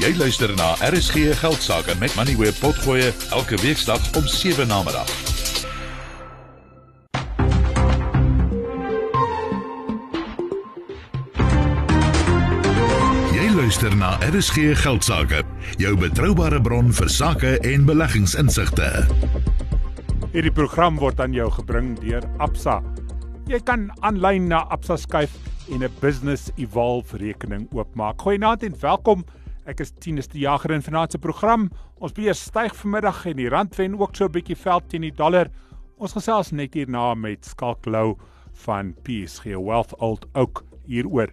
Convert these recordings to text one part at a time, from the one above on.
Jy luister na RSG Geldsaake met Money Web Potgoe elke weeksdag om 7 na middag. Jy luister na RSG Geldsaake, jou betroubare bron vir sake en beleggingsinsigte. Hierdie program word aan jou gebring deur Absa. Jy kan aanlyn na Absa skuif en 'n Business Evolve rekening oopmaak. Goeienaand en welkom. Ek is Tinus die Jager in vanaand se program. Ons beurs styg vanmiddag en die rand wen ook so 'n bietjie veld teen die dollar. Ons gesels net hierna met Skalk Lou van PSG Wealth Old Oak hieroor.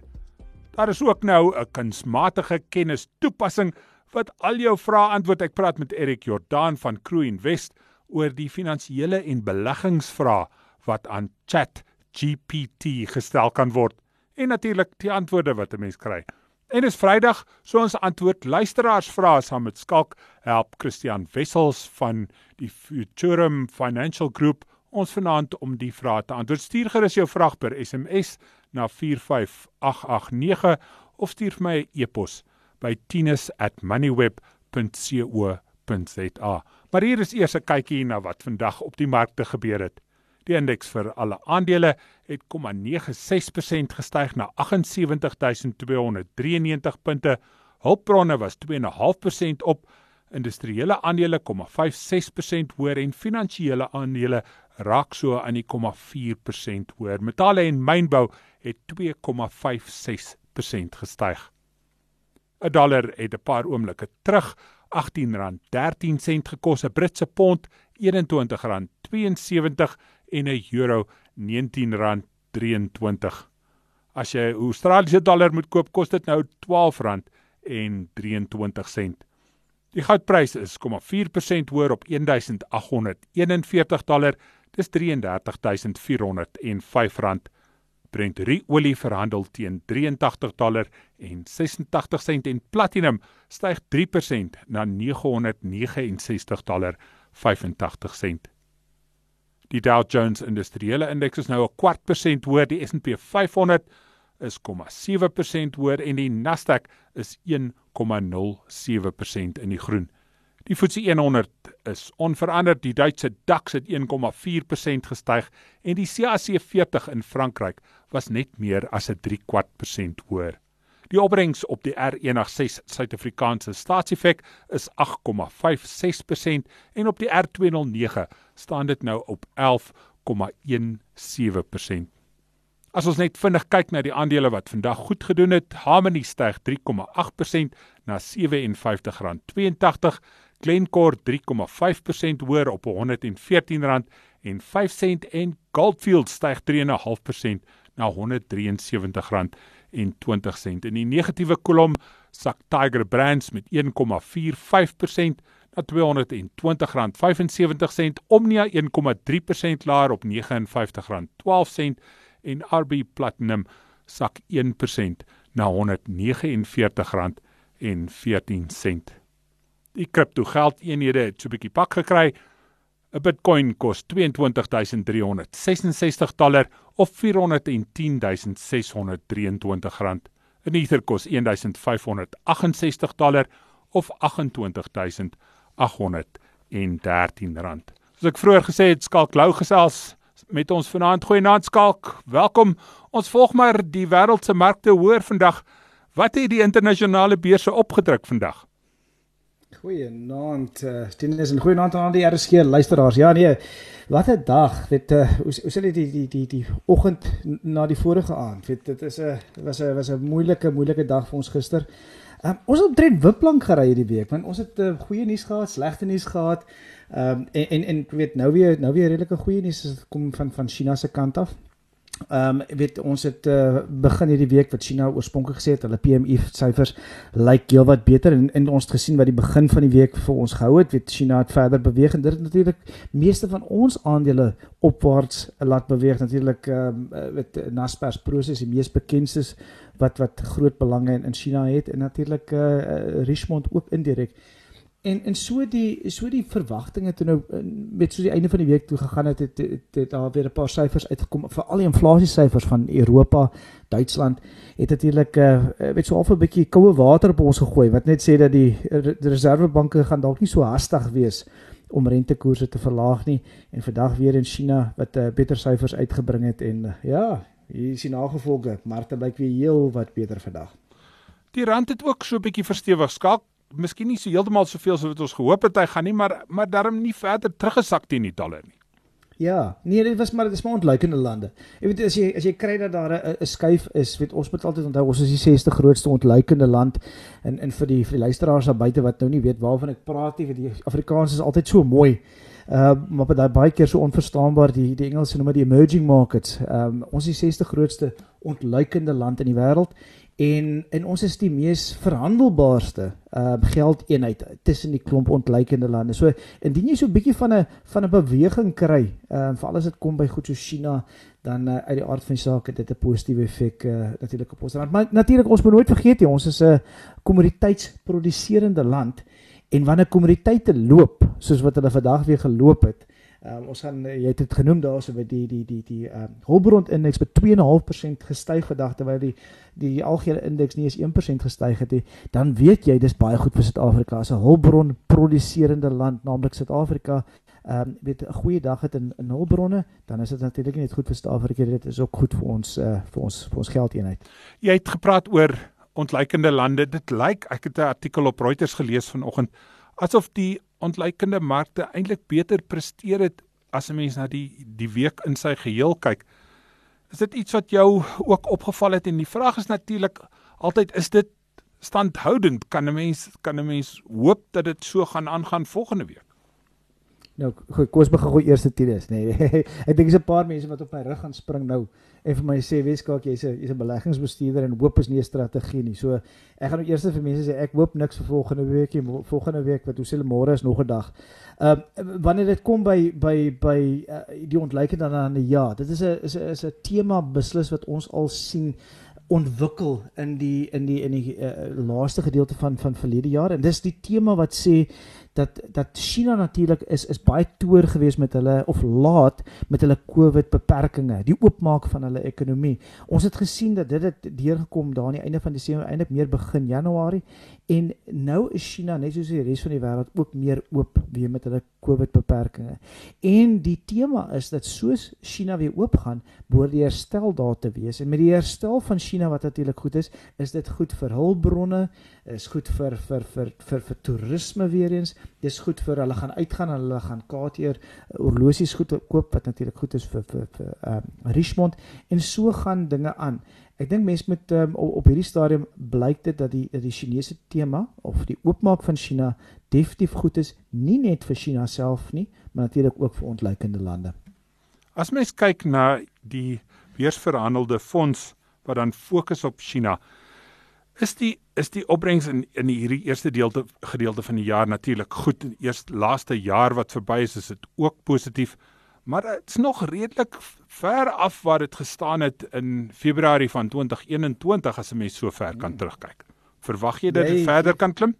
Daar is ook nou 'n kunsmatige kennis toepassing wat al jou vrae antwoord. Ek praat met Erik Jordaan van Crew Invest oor die finansiële en beleggingsvrae wat aan Chat GPT gestel kan word en natuurlik die antwoorde wat 'n mens kry. En dis Vrydag, so ons antwoord luisteraars vrae saam met Skalk help Christian Wessels van die Futurum Financial Group ons vanaand om die vrae te antwoord. Stuur gerus jou vraag per SMS na 45889 of stuur vir my 'n e e-pos by tinus@moneyweb.co.za. Maar hier is eers 'n kykie na wat vandag op die markte gebeur het. Die indeks vir alle aandele het 0,96% gestyg na 78293 punte. Hulpbronne was 2,5% op. Industriële aandele 0,56% hoër en finansiële aandele raak so aan die 0,4% hoër. Metale en mynbou het 2,56% gestyg. 'n Dollar het 'n paar oomblikke terug R18.13 gekos, 'n Britse pond R21.72 en 'n euro R19.23. As jy Australiese dollar moet koop, kos dit nou R12.23. Die goudprys is 0,4% hoër op 1841 dollar. Dis 33405 rand. Brent olie verhandel teen 83 dollar en 86 sent en platinum styg 3% na 969 dollar 85 sent. Die Dow Jones Industriële Indeks is nou 'n kwart persent hoër, die S&P 500 is 0,7% hoër en die Nasdaq is 1,07% in die groen. Die FTSE 100 is onveranderd, die Duitse DAX het 1,4% gestyg en die CAC 40 in Frankryk was net meer as 'n 3 kwart persent hoër. Die opbrengs op die R106 Suid-Afrikaanse staatseffek is 8,56% en op die R209 staan dit nou op 11,17%. As ons net vinnig kyk na die aandele wat vandag goed gedoen het, Harmony styg 3,8% na R57.82, Glencore 3,5% hoër op R114.05 en Goldfields styg 3,5% na R173 en 20 sent. In die negatiewe kolom sak Tiger Brands met 1,45% na R220.75, Omnia 1,3% laer op R59.12 en RB Platinum sak 1% na R149.14. Die kriptogeld eenhede het so 'n bietjie pak gekry. 'n Bitcoin kos 22366 dollar of 410623 rand. 'n Ether kos 1568 dollar of 28813 rand. Soos ek vroeër gesê het, Skalk Lou gesels met ons vanaand. Goeienaand Skalk. Welkom. Ons volg maar die wêreld se markte hoor vandag. Wat het die internasionale beurse opgedruk vandag? Goeienaand, uh, Tinus en goeienaand aan al die RSG luisteraars. Ja nee, wat 'n dag. Weet uh, hoe hoe sê jy die die die die oggend na die vorige aand. Weet dit is 'n was 'n was 'n moeilike moeilike dag vir ons gister. Um, ons het omtrent wipplank gery hierdie week want ons het uh, goeie nuus gehad, slegte nuus gehad. Ehm um, en en en weet nou weer nou weer redelike goeie nuus as dit kom van van China se kant af. Ehm um, weet ons het uh, begin hierdie week wat China oorspronklik gesê het hulle PMI syfers lyk heelwat beter en, en ons het gesien wat die begin van die week vir ons gehou het. Weet China het verder beweeg en dit het natuurlik meeste van ons aandele opwaarts laat beweeg. Natuurlik ehm um, weet Naspers proses die mees bekendstes wat wat groot belange in, in China het en natuurlik eh uh, Richmond ook indirek. En en so die so die verwagtinge toe nou met so die einde van die week toe gegaan het het, het, het daar weer 'n paar syfers uitgekom. Vir al die inflasie syfers van Europa, Duitsland het natuurlik uh, weet so half 'n bietjie koue water op ons gegooi wat net sê dat die, die reservebanke gaan dalk nie so hastig wees om rentekoerse te verlaag nie. En vandag weer in China wat uh, beter syfers uitgebring het en uh, ja, hier is die nagevolge, markte blyk weer heel wat beter vandag. Die rand het ook so 'n bietjie verstewig. Skaak miskien nie so heeltemal soveel so wat ons gehoop het hy gaan nie, maar maar daarom nie verder teruggesak teen die dollar nie. Ja, nee, dit was maar dit is maar ontluikende lande. Jy weet as jy as jy kry dat daar 'n skuif is, weet ons moet altyd onthou ons is die 60 grootste ontluikende land en en vir die vir die luisteraars daar buite wat nou nie weet waarvan ek praat nie, want die Afrikaans is altyd so mooi. Uh maar baie baie keer so onverstaanbaar die die Engelse noem dit emerging markets. Ehm um, ons is die 60 grootste ontluikende land in die wêreld en en ons is die mees verhandelbaarste uh geldeenheid tussen die klomp ontleikende lande. So indien jy so 'n bietjie van 'n van 'n beweging kry, uh veral as dit kom by goed so China, dan uh, uit die aard van die saak het dit 'n positiewe effek uh natuurlik op ons land. Maar natuurlik ons moet nooit vergeet jy, ons is 'n kommoditeitsproduserende land en wanneer kommoditeite loop, soos wat hulle vandag weer geloop het, Ehm um, ons gaan jy het dit genoem daarso by die die die die ehm um, Hulbron indeks met 2.5% gestyg vandag terwyl die die algehele indeks nie eens 1% gestyg het nie. Dan weet jy dis baie goed vir Suid-Afrika as 'n hulpbron produserende land, naamlik Suid-Afrika. Ehm um, weet 'n goeie dag het in in hulpbronne, dan is dit natuurlik nie net goed vir Suid-Afrika, dit is ook goed vir ons uh, vir ons vir ons geldeenheid. Jy het gepraat oor ontleikende lande. Dit lyk ek het 'n artikel op Reuters gelees vanoggend asof die ontleikende markte eintlik beter presteer het as 'n mens na die die week in sy geheel kyk. Is dit iets wat jou ook opgeval het en die vraag is natuurlik altyd is dit standhoudend kan 'n mens kan 'n mens hoop dat dit so gaan aangaan volgende week? Nou, goed, kom ons begin gou eers dit is, nê. Nee. ek dink dis 'n paar mense wat op my rug gaan spring nou en vir my sê Weskaak jy's 'n jy's 'n beleggingsbestuurder en hoop is nie 'n strategie nie. So ek gaan nou eers vir mense sê ek hoop niks vir volgende week nie. Volgende week wat hoe sê hulle môre is nog 'n dag. Ehm uh, wanneer dit kom by by by uh, die ontleikende dan aan die ja, dit is 'n is 'n is 'n tema beslis wat ons al sien ontwikkel in die in die in die uh, laaste gedeelte van van verlede jaar en dis die tema wat sê dat dat China natuurlik is is baie toer gewees met hulle of laat met hulle COVID beperkings, die oopmaak van hulle ekonomie. Ons het gesien dat dit het deurgekom daar aan die einde van Desember, eintlik meer begin Januarie en nou is China net soos die res van die wêreld ook meer oop weer met hulle COVID beperkings. En die tema is dat soos China weer oop gaan, behoort die herstel daar te wees. En met die herstel van China wat natuurlik goed is, is dit goed vir hulpbronne, is goed vir vir vir vir, vir, vir toerisme weer eens dis goed vir hulle gaan uitgaan hulle gaan Cartier horlosies goed koop wat natuurlik goed is vir vir vir ehm um, Richmond en so gaan dinge aan. Ek dink mense met um, op, op hierdie stadium blyk dit dat die dat die Chinese tema of die oopmaak van China definitief goed is nie net vir China self nie, maar natuurlik ook vir ontleikende lande. As mens kyk na die beursverhandelde fonds wat dan fokus op China, is die is die opbrengs in in hierdie eerste deelte gedeelte van die jaar natuurlik goed eers laaste jaar wat verby is is dit ook positief maar dit's nog redelik ver af waar dit gestaan het in Februarie van 2021 as 'n mens so ver kan hmm. terugkyk. Verwag jy dat dit nee, verder kan klim?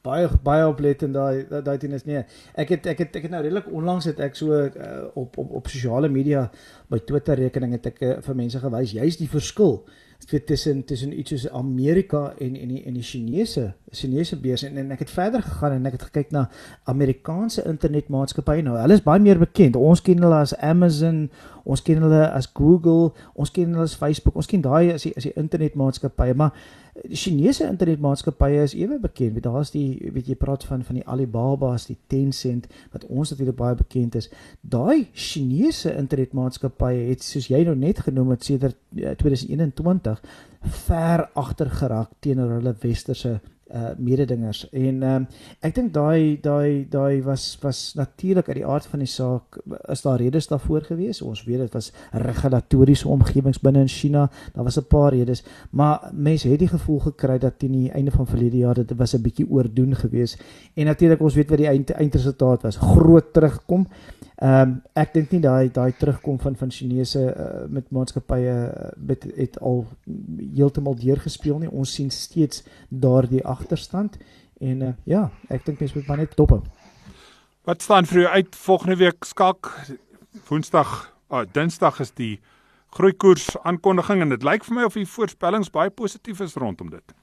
Baie baie oplettend daai daai ding is nee. Ek het ek het ek het nou redelik onlangs het ek so uh, op op op sosiale media by Twitter rekening het ek uh, vir mense gewys. Jy's die verskil vir tussen tussen iets soos Amerika en en die en die Chinese Chinese beurs. En, en ek het verder gegaan en ek het gekyk na Amerikaanse internetmaatskappye. Nou hulle is baie meer bekend. Ons ken hulle as Amazon ons ken hulle as Google ons ken hulle as Facebook ons ken daai as die as die internetmaatskappye. Maar Chinese internetmaatskappye is ewe bekend. Daar's die weet jy praat van van die Alibaba's, die Tencent wat ons natuurlik baie bekend is. Daai Chinese internetmaatskappye het soos jy nou net genoem het sedert 2021 eh, ver agter geraak teenoor hulle westerse uh mededingers. En uh, ek dink daai daai daai was was natuurlik uit die aard van die saak is daar redes daarvoor gewees? Ons weet dit was regulatoriese omgewings binne in China daar was 'n paar redes maar mense het die gevoel gekry dat teen die einde van verlede jaar dit was 'n bietjie oordoen gewees. En natuurlik ons weet wat die eind, eindresultaat was. Groot terugkom Ehm um, ek dink nie daai daai terugkom van van Chinese uh, met maatskappye uh, met het al heeltemal deurgespeel nie. Ons sien steeds daardie agterstand En uh, ja, ek dink mense moet maar net dop hou. Wat staan vir jou uit volgende week skalk Woensdag, oh, Dinsdag is die groeikoers aankondiging en dit lyk vir my of die voorspellings baie positief is rondom dit.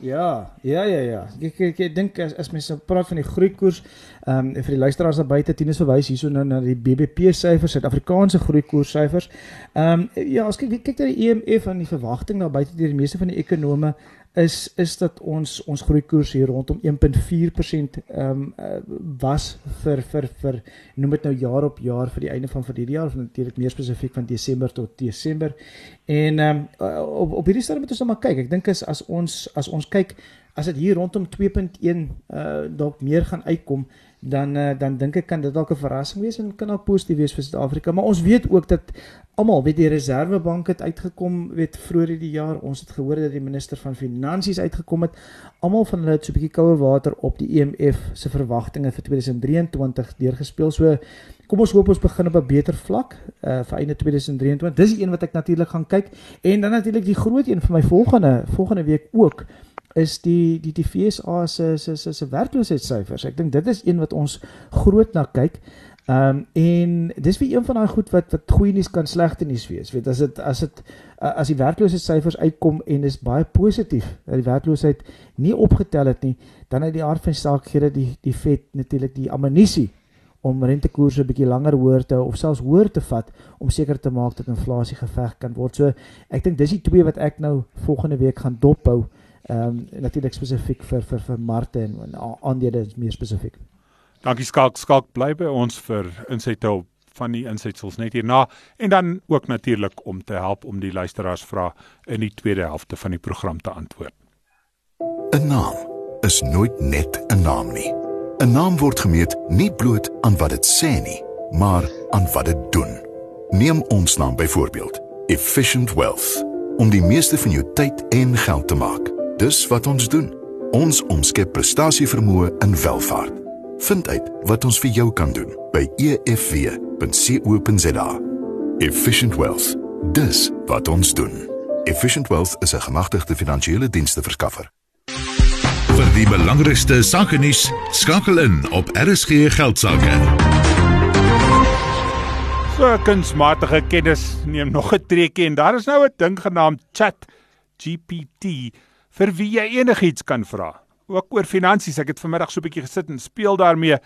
Ja, ja ja ja. Ek ek, ek dink as, as mense praat van die groeikoers, ehm um, vir die luisteraars daar buite, Tinus verwys hierso nou na die BBP syfers, Suid-Afrikaanse groeikoers syfers. Ehm um, ja, as kyk kyk na die EMF en die verwagting daar buite deur die meeste van die ekonome is is dat ons ons groeikoers hier rondom 1.4% ehm um, was vir vir vir noem dit nou jaar op jaar vir die einde van vir hierdie jaar of natuurlik meer spesifiek van Desember tot Desember. En ehm um, op op hierdie stadium moet ons nou maar kyk. Ek dink as as ons as ons kyk as dit hier rondom 2.1 uh dalk meer gaan uitkom dan uh, dan dink ek kan dit dalk 'n verrassing wees en kan dalk positief wees vir Suid-Afrika. Maar ons weet ook dat almal weet die Reservebank het uitgekom weet vroeër hierdie jaar. Ons het gehoor dat die minister van finansies uitgekom het. Almal van hulle het so 'n bietjie koue water op die IMF e se verwagtinge vir 2023 deurgespeel. So kom ons hoop ons begin op 'n beter vlak uh, vir einde 2023 dis die een wat ek natuurlik gaan kyk. En dan natuurlik die groot een vir my volgende volgende week ook is die die die FSA se se se se werkloosheidssyfers. Ek dink dit is een wat ons groot na kyk. Ehm um, en dis vir een van daai goed wat wat goeie nuus kan slegte nuus wees. Weet as dit as dit as die werkloosheidssyfers uitkom en is baie positief dat die werkloosheid nie opgetel het nie, dan uit die aard van saak gee dit die die vet natuurlik die ammunisie om rentekoerse 'n bietjie langer hoër te of selfs hoër te vat om seker te maak dat inflasie geveg kan word. So ek dink dis die twee wat ek nou volgende week gaan dophou ehm um, natuurlik spesifiek vir vir vir Marte en, en aandele is meer spesifiek. Dankie Skalk, Skalk bly by ons vir insigte op van die insetsels net hierna en dan ook natuurlik om te help om die luisteraars vra in die tweede helfte van die program te antwoord. 'n Naam is nooit net 'n naam nie. 'n Naam word gemeet nie bloot aan wat dit sê nie, maar aan wat dit doen. Neem ons naam byvoorbeeld, Efficient Wealth, om die meeste van jou tyd en geld te maak. Dis wat ons doen. Ons omskep prestasievermoë in welvaart. Vind uit wat ons vir jou kan doen by efw.co.za. Efficient Wealth. Dis wat ons doen. Efficient Wealth is 'n gemagtigde finansiële dienste verskaffer. Vir die belangrikste sake nuus, skakel in op RSG Geldsaake. So kunsmatige kennis neem nog 'n trekkie en daar is nou 'n ding genaamd Chat GPT vir wie jy enigiets kan vra. Ook oor finansies. Ek het vanmiddag so 'n bietjie gesit en speel daarmee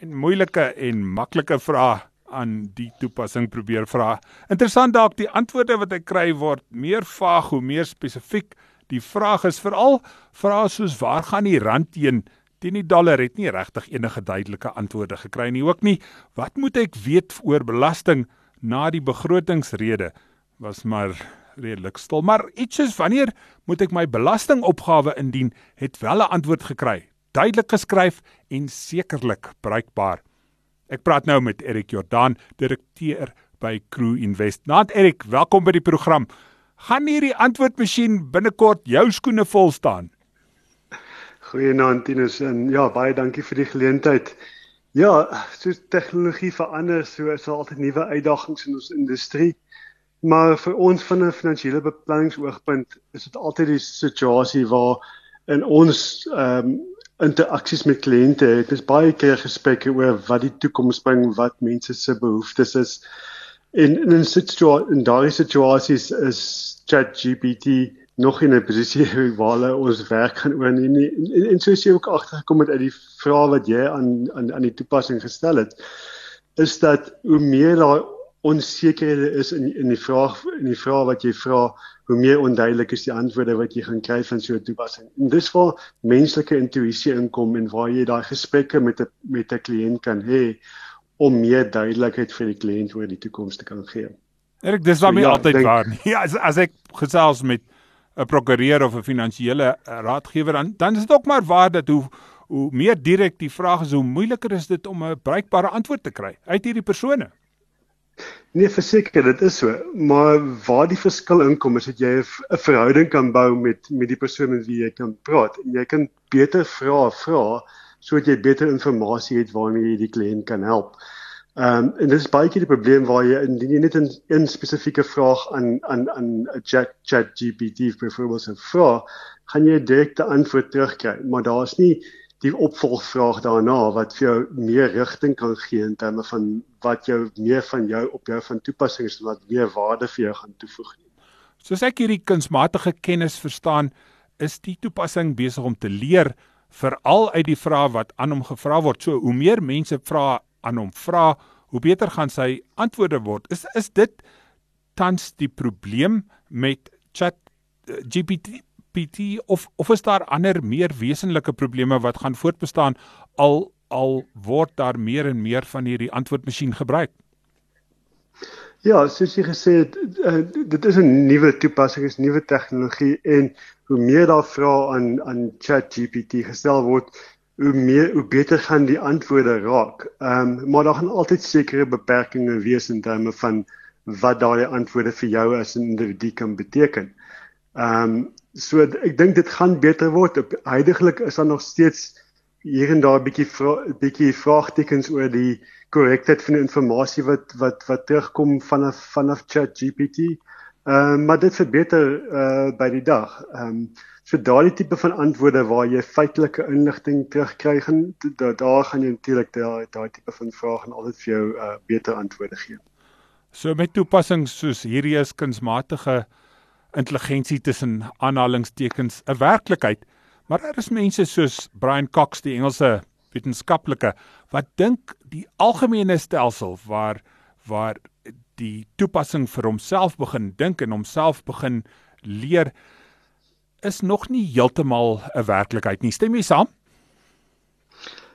en moeilike en maklike vrae aan die toepassing probeer vra. Interessant dalk die antwoorde wat ek kry word meer vaag hoe meer spesifiek. Die vraag is veral vrae soos waar gaan die rand teen teen die dollar het nie regtig enige duidelike antwoorde gekry nie. Ook nie wat moet ek weet oor belasting na die begrotingsrede was maar redelik stil, maar iets soos wanneer moet ek my belastingopgawe indien, het wel 'n antwoord gekry. Duidelik geskryf en sekerlik bruikbaar. Ek praat nou met Erik Jordan, direkteur by Crew Invest. Naat Erik, welkom by die program. Gaan hierdie antwoordmasjien binnekort jou skoene vol staan? Goeienaand Tinus en ja, baie dankie vir die geleentheid. Ja, soos tegnologie verander, so is daar altyd nuwe uitdagings in ons industrie. Maar vir ons van 'n finansiële beplanningsoogpunt is dit altyd die situasie waar in ons ehm um, interaksies met kliënte het ons baie keer gesprekke oor wat die toekoms bring, wat mense se behoeftes is. En in 'n situasie in daardie situasies is ChatGPT nog in 'n posisie waar hulle ons werk gaan oorneem nie. En, en soos jy ook agtergekom het uit die vrae wat jy aan aan aan die toepassing gestel het, is dat hoe meer daar onsekerhede is in in die vraag in die vraag wat jy vra, hoe meer onduidelik is die antwoorde wat jy gaan kry van so 'n toepassing. En dis waar menslike intuïsie inkom en waar jy daai gesprekke met 'n met 'n kliënt kan hê om meer duidelikheid vir die kliënt oor die toekoms te kan gee. Erik, dis wat so, my ja, altyd denk, waar. Ja, as as ek gesels met 'n prokureur of 'n finansiële eh, raadgewer dan dan is dit ook maar waar dat hoe hoe meer direk die vraag is, hoe moeiliker is dit om 'n bruikbare antwoord te kry uit hierdie persone. Nee, verseker, dit is so. Maar waar die verskil inkom is dat jy 'n verhouding kan bou met met die persoon met wie jy kan praat en jy kan beter vra vra sodat jy beter inligting het waarmee jy die kliënt kan help. Ehm um, en dis baie keer die probleem waar jy indien jy net 'n een spesifieke vraag aan aan aan 'n chat chat GPT byvoorbeeld se vra, gaan jy 'n direkte antwoord terugkry, maar daar's nie die opvolgvraag daarna wat vir jou meer rigting kan gee in terme van wat jou meer van jou op jou van toepassing is wat meer waarde vir jou gaan toevoeg. Soos ek hierdie kunsmatige kennis verstaan, is die toepassing besig om te leer veral uit die vrae wat aan hom gevra word. So hoe meer mense vra aan hom vra, hoe beter gaan sy antwoorde word. Is is dit tans die probleem met Chat eh, GPT PT of of is daar ander meer wesenlike probleme wat gaan voortbestaan al al word daar meer en meer van hierdie antwoordmasjien gebruik? Ja, soos jy gesê het, uh, dit is 'n nuwe toepassing, is nuwe tegnologie en hoe meer daar vrae aan aan ChatGPT gestel word, hoe meer hoe beter gaan die antwoorde raak. Ehm um, maar daar gaan altyd sekere beperkings wees in terme van wat daardie antwoorde vir jou as 'n individu kan beteken. Ehm um, so ek dink dit gaan beter word. Huidigelik is daar nog steeds hier en daar 'n bietjie 'n bietjie vraagtekens oor die korrektheid van die inligting wat wat wat terugkom vanaf vanaf ChatGPT. Ehm uh, maar dit verbeter uh by die dag. Ehm um, so daardie tipe van antwoorde waar jy feitelike inligting terugkry gaan da, daar gaan jy natuurlik daai daai tipe van vrae en altyd vir jou uh beter antwoorde gee. So met toepassings soos hierdie is kunsmatige intelligensie tussen aanhalingstekens 'n werklikheid, maar daar is mense soos Brian Cox, die Engelse wetenskaplike wat dink die algemene stelsel waar waar die toepassing vir homself begin dink en homself begin leer is nog nie heeltemal 'n werklikheid nie. Stem jy saam?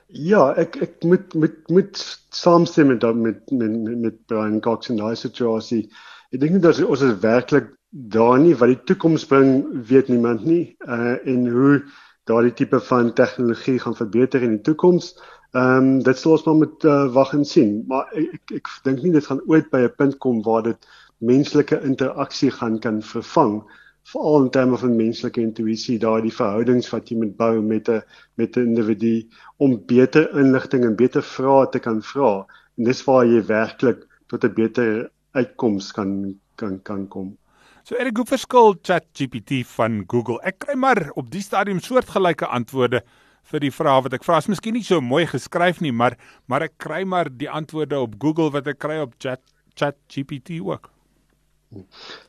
Ja, ek ek moet moet moet saamstem met met met met Brian Cox en daai situasie. Ek dink nie dat ons is werklik daar nie wat die toekoms bring, weet niemand nie. Uh en hoe daardie tipe van tegnologie gaan verbeter in die toekoms. Ehm um, dit sal ons maar moet uh, wag en sien, maar ek ek, ek dink nie dit gaan ooit by 'n punt kom waar dit menslike interaksie gaan kan vervang veral in terme van menslike intuïsie daardie verhoudings wat jy moet bou met 'n met 'n individu om beter inligting en beter vrae te kan vra en dis waar jy werklik tot 'n beter uitkoms kan kan kan kom. So Erik, hoe verskil ChatGPT van Google? Ek kry maar op die stadium soortgelyke antwoorde vir die vrae wat ek vra. Is miskien nie so mooi geskryf nie, maar maar ek kry maar die antwoorde op Google wat ek kry op Chat ChatGPT ook.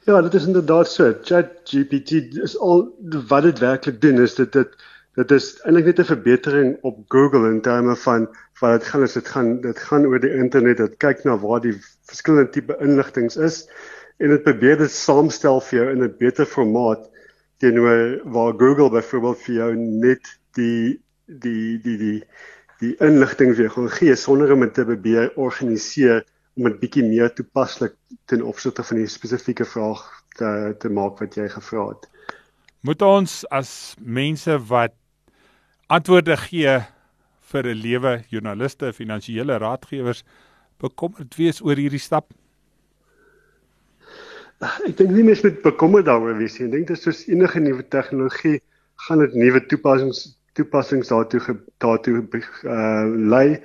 Ja, dit is inderdaad so. ChatGPT is al wat dit werklik doen is dit dit dit is eintlik net 'n verbetering op Google in terme van wat dit gaan is dit gaan dit gaan oor die internet. Dit kyk na waar die verskillende tipe inligting is en dit probeer dit saamstel vir jou in 'n beter formaat teenoor waar Google byvoorbeeld vir jou net die die die die die inligting vir jou gaan gee sonder om dit te probeer organiseer om dit bietjie meer toepaslik ten opsigte van die spesifieke vraag te te maak wat jy gevra het. Moet ons as mense wat antwoorde gee vir 'n lewe joernaliste, finansiële raadgewers bekommerd wees oor hierdie stap? Ek dink nie mens moet bekommer daaroor wees nie. Ek dink dit is soos enige nuwe tegnologie gaan dit nuwe toepassings toepassings daartoe daartoe uh lei.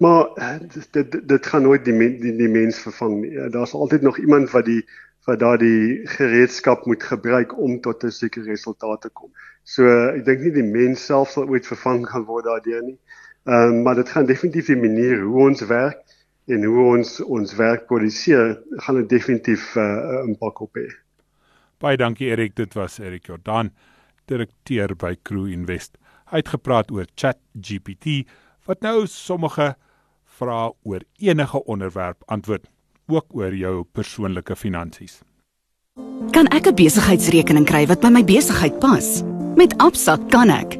Maar uh, dit dit gaan nooit die die, die mens vervang nie. Ja, Daar's altyd nog iemand wat die wat daardie gereedskap moet gebruik om tot 'n sekere resultaat te kom. So ek dink nie die mens self sal ooit vervang kan word daardeur nie. Ehm um, maar dit gaan definitief die manier hoe ons werk en hoe ons ons werk produseer, gaan dit definitief 'n uh, impak op hê. Baie dankie Erik, dit was Erik Jordan, direkteur by Crew Invest. Hy het gepraat oor ChatGPT wat nou sommige vrae oor enige onderwerp antwoord, ook oor jou persoonlike finansies. Kan ek 'n besigheidsrekening kry wat by my besigheid pas? Met Absa kan ek.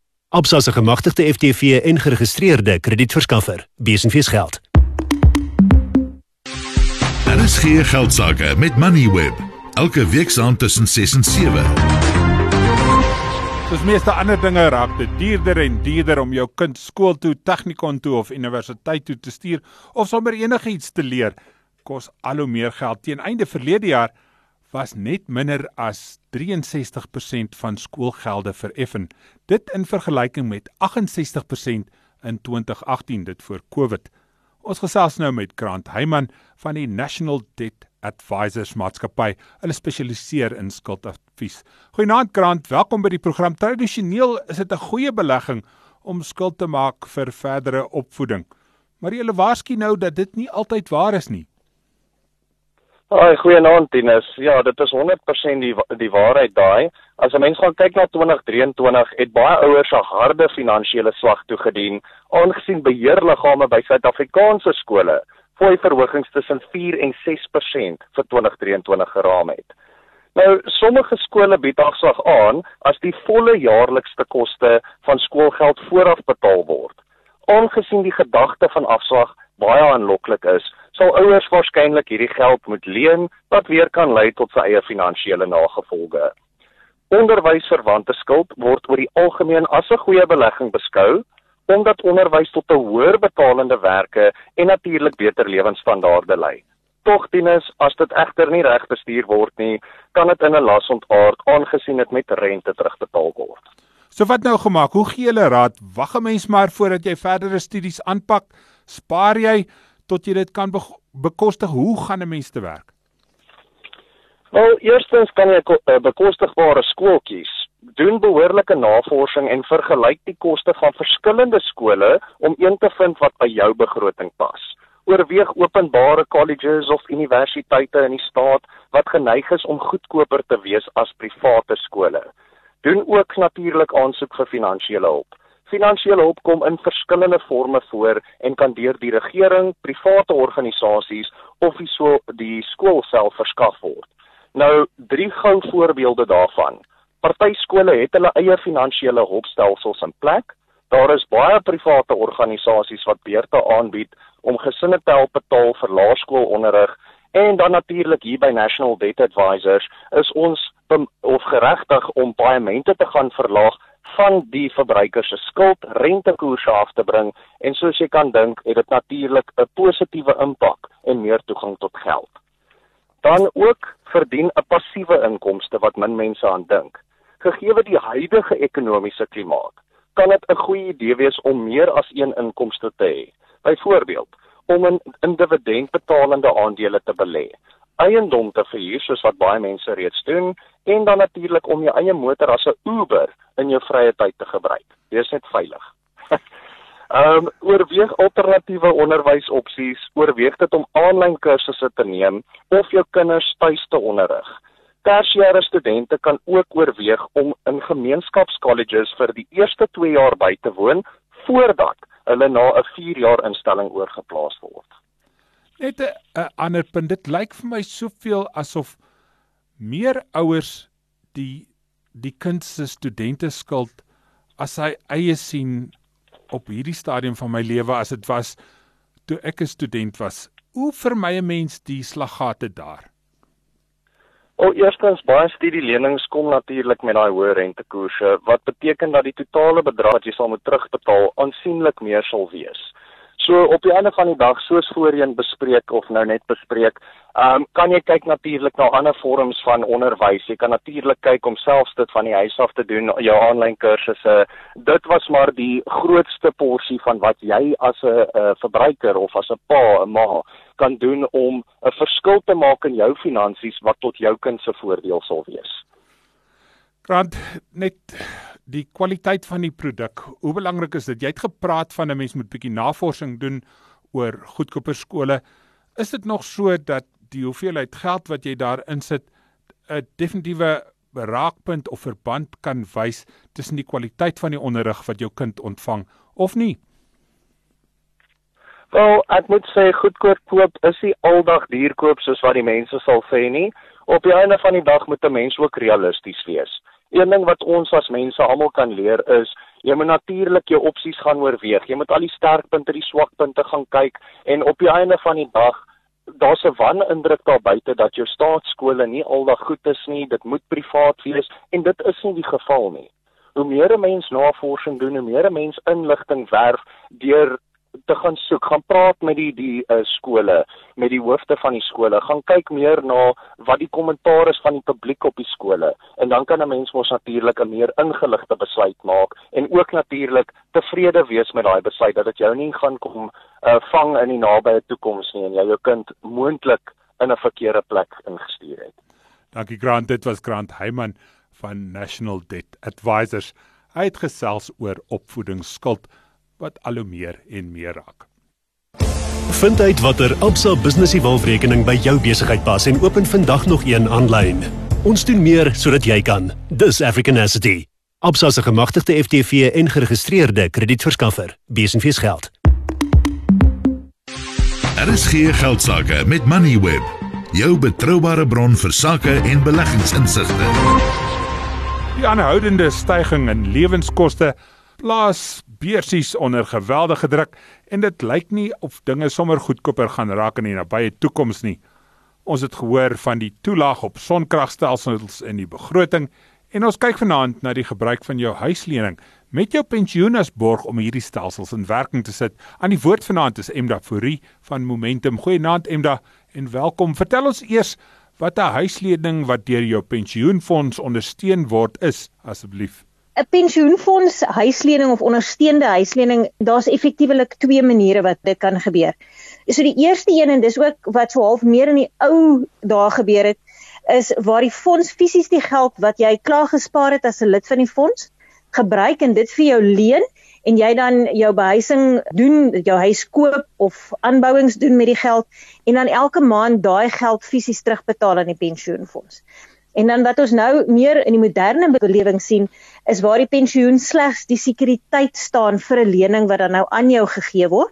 Absa se gemagtigde FTV en geregistreerde kredietverskaffer. Besenfees geld. Daar is geen geld sake met Moneyweb. Elke week saand tussen 6 en 7. Soos meeste ander dinge raak dit duurder en duurder om jou kind skool toe, tegnikon toe of universiteit toe te stuur of sommer enigiets te leer. Kos al hoe meer geld. Teen einde verlede jaar was net minder as 63% van skoolgelde vereffen. Dit in vergelyking met 68% in 2018 dit voor Covid. Ons gesels nou met Grant Heyman van die National Debt Advisors Maatskappy. Hulle spesialiseer in skuldadvies. Goeienaand Grant, welkom by die program. Tradisioneel is dit 'n goeie belegging om skuld te maak vir verdere opvoeding. Maar jy waarsku nou dat dit nie altyd waar is nie. Haai, goeienaand Tinus. Ja, dit is 100% die die waarheid daai. As 'n mens gaan kyk na 2023, het baie ouers 'n harde finansiële slag toegedien aangesien beheerliggame by Suid-Afrikaanse skole fooi verhogings tussen 4 en 6% vir 2023 geraam het. Nou, sommige skole bied afslag aan as die volle jaarlikste koste van skoolgeld vooraf betaal word. Aangesien die gedagte van afslag baie aanloklik is, sal ouers waarskynlik hierdie geld moet leen wat weer kan lei tot sy eie finansiële nagevolge. Onderwysverwante skuld word oor die algemeen as 'n goeie belegging beskou omdat onderwys tot 'n hoër betalende werke en natuurlik beter lewensstandaarde lei. Tog dienes as dit egter nie reg bestuur word nie, kan dit in 'n las ontaard aangesien dit met rente terugbetaal word. So wat nou gemaak? Hoe gee julle raad? Wag 'n mens maar voordat jy verdere studies aanpak? Spaar jy tot jy dit kan be bekostig? Hoe gaan 'n mens te werk? Wel, eerstens kan jy 'n eh, bekostigbare skool kies doen behoorlike navorsing en vergelyk die koste van verskillende skole om een te vind wat by jou begroting pas. Oorweeg openbare colleges of universiteite in die staat wat geneig is om goedkoper te wees as private skole. Doen ook natuurlik aansoek vir finansiële hulp. Finansiële hulp kom in verskillende forme voor en kan deur die regering, private organisasies of die so die skool self verskaf word. Nou drie gou voorbeelde daarvan. Party skole het hulle eie finansiële hulpstelsels in plek. Daar is baie private organisasies wat beurte aanbied om gesinne te help betaal vir laerskoolonderrig en dan natuurlik hier by National Debt Advisors is ons of geregtig om paemente te gaan verlaag van die verbruiker se skuld rentekoerse af te bring en soos jy kan dink het dit natuurlik 'n positiewe impak en meer toegang tot geld. Dan ook verdien 'n passiewe inkomste wat min mense aan dink gegee die huidige ekonomiese klimaat, kan dit 'n goeie idee wees om meer as een inkomste te hê. Byvoorbeeld, om in dividendbetalende aandele te belê, eiendom te verhuur soos wat baie mense reeds doen en dan natuurlik om jou eie motor as 'n Uber in jou vrye tyd te gebruik. Wees net veilig. Ehm um, oorweeg alternatiewe onderwysopsies, oorweeg dit om aanlyn kursusse te neem of jou kinders tuis te onderrig. Tersiêre studente kan ook oorweeg om in gemeenskapskolleges vir die eerste 2 jaar by te woon voordat hulle na 'n 4 jaar instelling oorgeplaas word. Net 'n ander punt, dit lyk vir my soveel asof meer ouers die die kind se studente skuld as hy eie sien op hierdie stadium van my lewe as dit was toe ek 'n student was. Hoe vermy 'n mens die slaggate daar? O, eerstens baie studielenings kom natuurlik met daai hoë rentekoerse wat beteken dat die totale bedrag wat jy sal moet terugbetaal aansienlik meer sal wees. So op die einde van die dag soos voorheen bespreek of nou net bespreek, ehm um, kan jy kyk natuurlik na ander vorms van onderwys. Jy kan natuurlik kyk om selfs dit van die huis af te doen, jou aanlyn kursusse. Dit was maar die grootste porsie van wat jy as 'n verbruiker of as 'n pa, 'n ma kan doen om 'n verskil te maak in jou finansies wat tot jou kind se voordeel sal wees. Grant net die kwaliteit van die produk. Hoe belangrik is dit? Jy het gepraat van 'n mens moet bietjie navorsing doen oor goedkoper skole. Is dit nog so dat die hoeveelheid geld wat jy daar insit 'n definitiewe raakpunt of verband kan wys tussen die kwaliteit van die onderrig wat jou kind ontvang of nie? Wel, ek moet sê goedkoop koop is nie aldag duur koop soos wat die mense sal sê nie. Op die einde van die dag moet 'n mens ook realisties wees. Een ding wat ons as mense almal kan leer is, jy moet natuurlik jou opsies gaan oorweeg. Jy moet al die sterkpunte, die swakpunte gaan kyk en op die einde van die dag daar's 'n wanindruk daar buite dat jou staatskole nie aldag goed is nie, dit moet privaat wees en dit is nie die geval nie. hoe meer 'n mens navorsing doen, hoe meer 'n mens inligting werf deur te gaan soek, gaan praat met die die uh, skole, met die hoofde van die skole, gaan kyk meer na wat die kommentaar is van die publiek op die skole en dan kan 'n mens mos natuurlik 'n meer ingeligte besluit maak en ook natuurlik tevrede wees met daai besluit dat dit jou nie gaan kom uh, vang in die nabye toekoms nie en jy jou kind moontlik in 'n verkeerde plek ingestuur het. Dankie Grant, dit was Grant Heyman van National Debt Advisors. Hy het gesels oor opvoedingsskuld wat al hoe meer en meer raak. Vind uit watter Absa Business Evolve-rekening by jou besigheid pas en open vandag nog een aanlyn. Ons doen meer sodat jy kan. Dis African Asset. Absa se gemagtigde FTV en geregistreerde kredietverskaffer. Besenfees geld. Daar is geen geldsaake met Moneyweb, jou betroubare bron vir sakke en beleggingsinsigte. Die aanhoudende stygings in lewenskoste plaas beursies onder geweldige druk en dit lyk nie of dinge sommer goedkoper gaan raak in die nabye toekoms nie. Ons het gehoor van die toelaag op sonkragstelsels in die begroting en ons kyk vanaand na die gebruik van jou huislening met jou pensioen as borg om hierdie stelsels in werking te sit. Aan die woord vanaand is Emda Fourie van Momentum. Goeienaand Emda en welkom. Vertel ons eers wat 'n huislening wat deur jou pensioenfonds ondersteun word is asseblief. 'n pensioenfonds huislening of ondersteunde huislening, daar's effektiewelik twee maniere wat dit kan gebeur. So die eerste een en dis ook wat so half meer in die ou dae gebeur het, is waar die fonds fisies die geld wat jy klaar gespaar het as 'n lid van die fonds gebruik en dit vir jou leen en jy dan jou behuising doen, jou huis koop of aanbouings doen met die geld en dan elke maand daai geld fisies terugbetaal aan die pensioenfonds. En dan wat ons nou meer in die moderne belewing sien, is waar die pensioen slegs die sekuriteit staan vir 'n lening wat dan nou aan jou gegee word.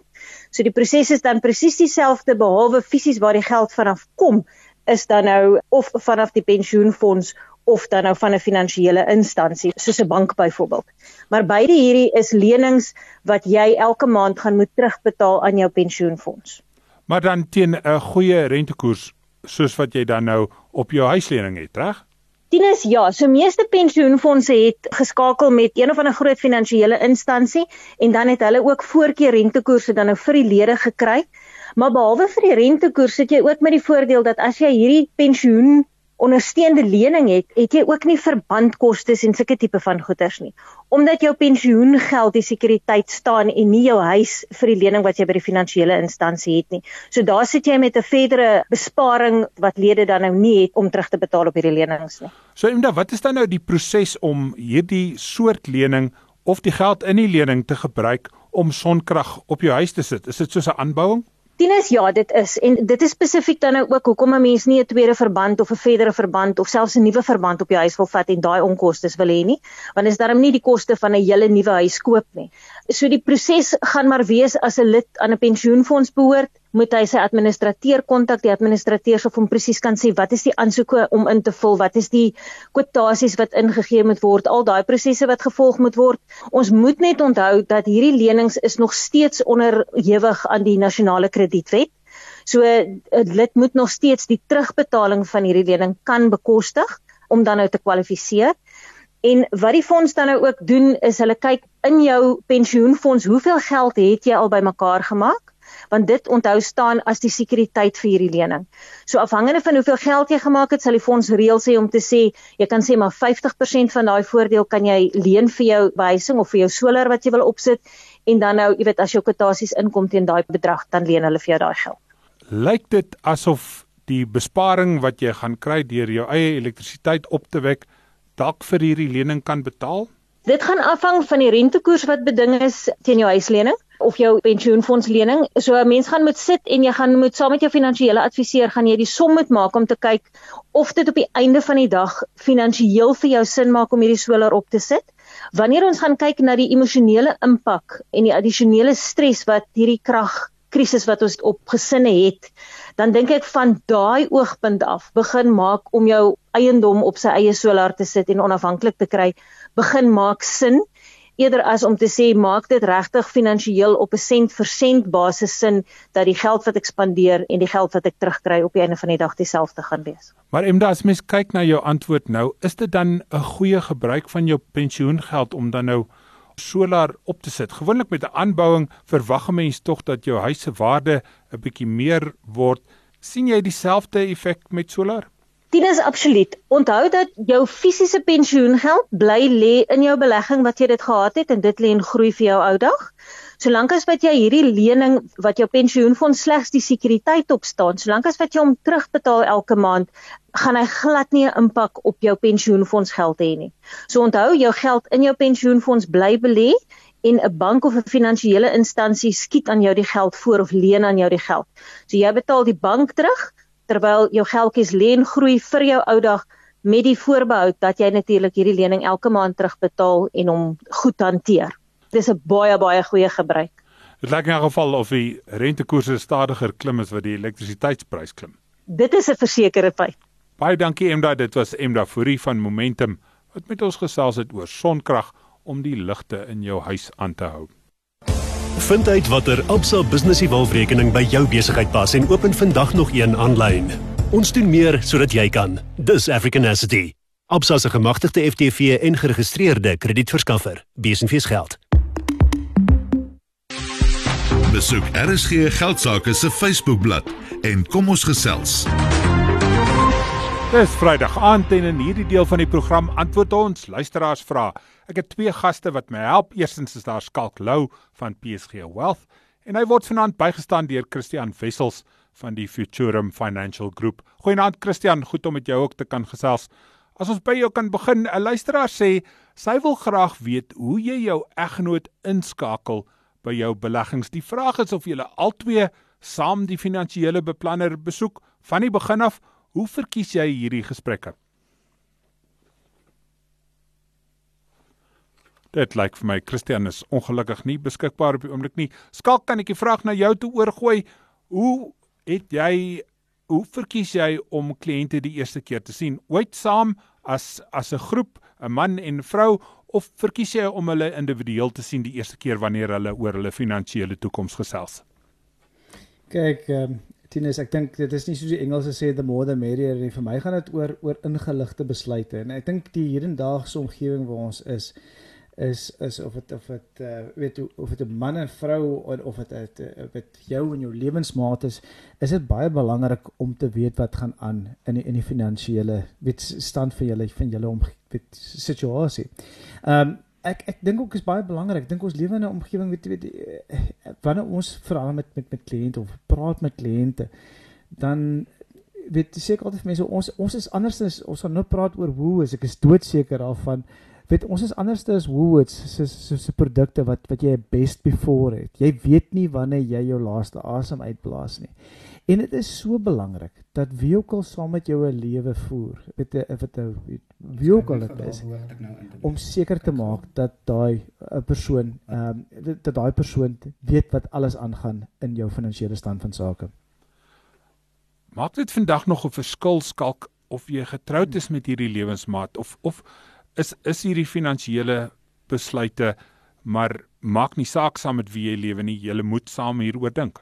So die proses is dan presies dieselfde behalwe fisies waar die geld vanaf kom, is dan nou of vanaf die pensioenfonds of dan nou van 'n finansiële instansie soos 'n bank byvoorbeeld. Maar beide hierdie is lenings wat jy elke maand gaan moet terugbetaal aan jou pensioenfonds. Maar dan teen 'n goeie rentekoers soos wat jy dan nou op jou huislening het, reg? Tinus ja, so meeste pensioenfonde het geskakel met een of ander groot finansiële instansie en dan het hulle ook voorkeur rentekoerse dan nou vir die lede gekry. Maar behalwe vir die rentekoers sit jy ook met die voordeel dat as jy hierdie pensioen ondersteunende lening het, het jy ook nie verbandkoste en sulke tipe van goederes nie. Omdat jou pensioengeld die sekuriteit staan en nie jou huis vir die lening wat jy by die finansiële instansie het nie. So daar sit jy met 'n verdere besparing wat lede dan nou nie het om terug te betaal op hierdie lenings nie. So Emda, wat is dan nou die proses om hierdie soort lening of die geld in die lening te gebruik om sonkrag op jou huis te sit? Is dit soos 'n aanbouing? Tinus ja, dit is en dit is spesifiek dan nou ook hoekom 'n mens nie 'n tweede verband of 'n verdere verband of selfs 'n nuwe verband op jou huis wil vat en daai onkoste wil hê nie, want dit is daarom nie die koste van 'n hele nuwe huis koop nie. So die proses gaan maar wees as 'n lid aan 'n pensioenfonds behoort, moet hy sy administrateur kontak. Die administrateur sal hom presies kan sê wat is die aansoeke om in te vul, wat is die kwotasies wat ingegee moet word, al daai prosesse wat gevolg moet word. Ons moet net onthou dat hierdie lenings is nog steeds onderhewig aan die nasionale kredietwet. So 'n lid moet nog steeds die terugbetaling van hierdie lening kan bekostig om dan nou te kwalifiseer. En wat die fonds dan nou ook doen is hulle kyk in jou pensioenfonds hoeveel geld het jy al bymekaar gemaak want dit onthou staan as die sekuriteit vir hierdie lening. So afhangende van hoeveel geld jy gemaak het, sal die fonds reël sê om te sê jy kan sê maar 50% van daai voordeel kan jy leen vir jou behuising of vir jou solar wat jy wil opsit en dan nou, jy weet as jou kwotasies inkom teen daai bedrag, dan leen hulle vir jou daai geld. Lyk dit asof die besparing wat jy gaan kry deur jou eie elektrisiteit op te wek dalk vir hierdie lening kan betaal? Dit gaan afhang van die rentekoers wat beding is teen jou huislening of jou pensioenfondslening. So 'n mens gaan moet sit en jy gaan moet saam met jou finansiële adviseur gaan jy die som moet maak om te kyk of dit op die einde van die dag finansiëel vir jou sin maak om hierdie solar op te sit. Wanneer ons gaan kyk na die emosionele impak en die addisionele stres wat hierdie kragkrisis wat ons op gesinne het, dan dink ek van daai oogpunt af begin maak om jou eiendom op sy eie solar te sit en onafhanklik te kry, begin maak sin eerder as om te sê maak dit regtig finansiëel op 'n sent vir sent basis sin dat die geld wat ek spandeer en die geld wat ek terugkry op die einde van die dag dieselfde gaan wees. Maar Emda as mens kyk na jou antwoord nou, is dit dan 'n goeie gebruik van jou pensioengeld om dan nou solar op te sit? Gewoonlik met 'n aanbouing verwag 'n mens tog dat jou huis se waarde 'n bietjie meer word. sien jy dieselfde effek met solar? Dit is absoluut. Onthou dat jou fisiese pensioengeld bly lê in jou belegging wat jy dit gehad het en dit lê en groei vir jou ou dag. Solank as wat jy hierdie lening wat jou pensioenfonds slegs die sekuriteit op staan, solank as wat jy hom terugbetaal elke maand, gaan hy glad nie 'n impak op jou pensioenfonds geld hê nie. So onthou, jou geld in jou pensioenfonds bly belê en 'n bank of 'n finansiële instansie skiet aan jou die geld voor of leen aan jou die geld. So jy betaal die bank terug, terwyl jou geldjies leen groei vir jou ou dag met die voorbehou dat jy natuurlik hierdie lening elke maand terugbetaal en hom goed hanteer. Dis 'n baie baie goeie gebruik. Dit lyk in 'n geval of die rentekoerse stadiger klim as wat die elektrisiteitsprys klim. Dit is 'n versekerde feit. Baie dankie Emda, dit was Emda Fourie van Momentum wat met ons gesels het oor sonkrag om die ligte in jou huis aan te hou. Vind uit watter Absa Business Evolve-rekening by jou besigheid pas en open vandag nog een aanlyn. Ons doen meer sodat jy kan. Dis Africanacity. Absa se gemagtigde FTV en geregistreerde kredietverskaffer. Besenfees geld. Besoek RSG Geldsaake se Facebookblad en kom ons gesels. Dis Vrydag aand en in hierdie deel van die program antwoord ons luisteraars vra. Ek het twee gaste wat my help. Eerstens is daar Skalk Lou van PSG Wealth en hy word vanaand bygestaan deur Christian Wessels van die Futurum Financial Group. Goeienaand Christian, goed om met jou ook te kan gesels. As ons by jou kan begin, 'n luisteraar sê sy wil graag weet hoe jy jou eggenoot inskakel by jou beleggings. Die vraag is of julle albei saam die finansiële beplanner besoek van die begin af Hoe verkies jy hierdie gesprekke? Dit lyk vir my Christian is ongelukkig nie beskikbaar op die oomblik nie. Skalk kan ek die vraag na jou toe oorgooi. Hoe het jy hoe verkies jy om kliënte die eerste keer te sien? Ooit saam as as 'n groep, 'n man en vrou of verkies jy om hulle individueel te sien die eerste keer wanneer hulle oor hulle finansiële toekoms gesels? Kyk, ehm um, Tinus, ek dink dit is nie soos die Engelse sê the more the merrier nie. Vir my gaan dit oor oor ingeligte besluite en ek dink die hedendaagse omgewing waar ons is is is of dit of dit uh, weet hoe of dit 'n man en vrou of dit of dit jou en jou lewensmaat is, is dit baie belangrik om te weet wat gaan aan in die, in die finansiële weet stand vir julle van julle om weet situasie. Ehm um, ek ek dink ook is baie belangrik. Ek dink ons lewe in 'n omgewing weet weet eh, wanneer ons veral met met met kliënte of praat met kliënte dan weet seker altyd mense ons ons is anders as ons gaan nou praat oor hoe is ek is doodseker daarvan weet ons is anders as Woolworths se se se produkte wat wat jy best before het. Jy weet nie wanneer jy jou laaste asem uitblaas nie. En dit is so belangrik dat wie ook al saam met jou 'n lewe voer, weet jy of dit wie ook al dit is om seker te maak dat daai 'n eh, persoon ehm um, dat daai persoon weet wat alles aangaan in jou finansiële stand van sake. Maak dit vandag nog 'n verskil skalk of jy getroud is met hierdie lewensmaat of of is is hierdie finansiële besluite maar maak nie saak saam met wie jy lewe nie, jy moet saam hieroor dink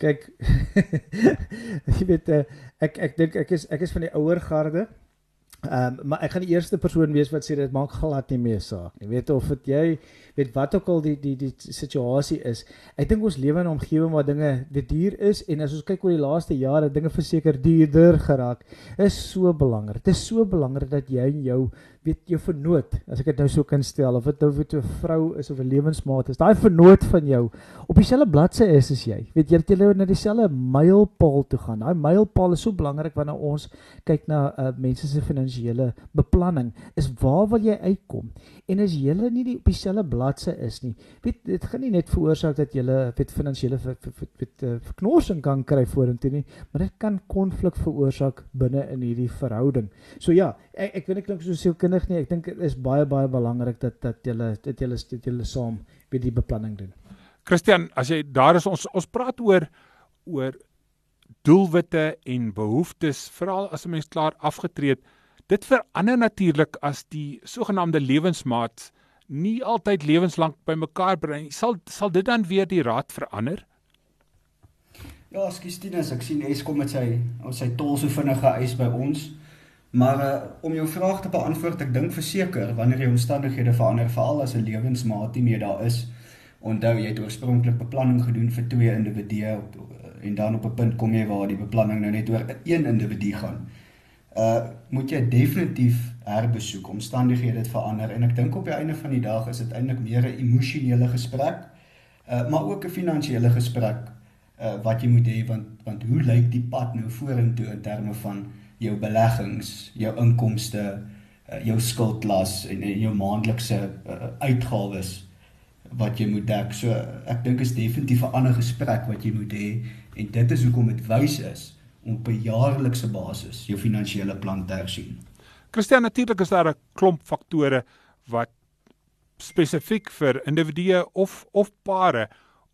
kyk jy weet uh, ek ek dink ek is ek is van die ouer garde. Ehm um, maar ek gaan die eerste persoon wees wat sê dit maak glad nie meer saak nie. Weet of dit jy weet wat ook al die die die situasie is. Ek dink ons lewe in 'n omgewing waar dinge dit duur is en as ons kyk oor die laaste jare dinge verseker duurder geraak. Is so belangrik. Dit is so belangrik dat jy en jou weet jou vernoot, as ek dit nou so kan stel, of dit nou vir 'n vrou is of 'n lewensmaat is, daai vernoot van jou op dieselfde bladsy is as jy. Weet jy dat jy na dieselfde mylpaal toe gaan. Daai mylpaal is so belangrik wanneer ons kyk na uh, mense se finansiële beplanning, is waar wil jy uitkom? En as jy nie die, op dieselfde bladsy is nie, weet dit gaan nie net veroorsaak dat jy weet finansiële weet uh, verknorsing kan kry vorentoe nie, maar dit kan konflik veroorsaak binne in hierdie verhouding. So ja, ek ek weet ek klink so sielkundig nie. Ek dink dit is baie baie belangrik dat dat julle dat julle dat julle saam by die beplanning doen. Christian, as jy daar is ons ons praat oor oor doelwitte en behoeftes veral as 'n mens klaar afgetree het. Dit verander natuurlik as die sogenaamde lewensmaat nie altyd lewenslank bymekaar bring. Sal sal dit dan weer die raad verander? Ja, skus Tinus, ek sien Eskom met sy ons sy tol so vinnige eis by ons. Maar uh, om jou vraag te beantwoord, ek dink verseker wanneer die omstandighede verander, veral as 'n lewensmaat nie meer daar is, onthou jy het oorspronklik beplanning gedoen vir twee individue en dan op 'n punt kom jy waar die beplanning nou net oor een individu gaan. Uh moet jy definitief herbesoek. Omstandighede het verander en ek dink op die einde van die dag is dit eintlik meer 'n emosionele gesprek, uh maar ook 'n finansiële gesprek uh wat jy moet hê want want hoe lyk die pad nou vorentoe in terme van jou beleggings, jou inkomste, uh, jou skuldlas en, en jou maandelikse uh, uitgawes wat jy moet dek. So ek dink is definitief 'n ander gesprek wat jy moet hê en dit is hoekom dit wys is om op 'n jaarlikse basis jou finansiële plan te hersien. Christian, natuurlik is daar 'n klomp faktore wat spesifiek vir individue of of pare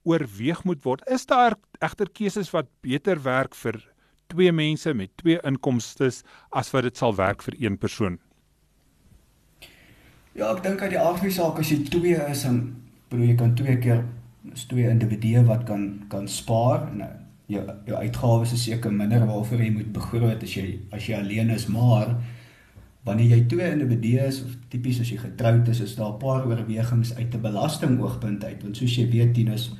oorweeg moet word. Is daar egter keuses wat beter werk vir twee mense met twee inkomstes as wat dit sal werk vir een persoon? Ja, ek dink uit die aard van die saak as jy twee is en bedoel jy kan twee keer is twee individue wat kan kan spaar en nou, jou jou uitgawes is seker minder waarvoor jy moet begroot as jy as jy alleen is, maar wanneer jy twee individue is of tipies as jy getroud is, is daar 'n paar oorwegings uit 'n belastingoogpunt uit want soos jy weet, Tinus,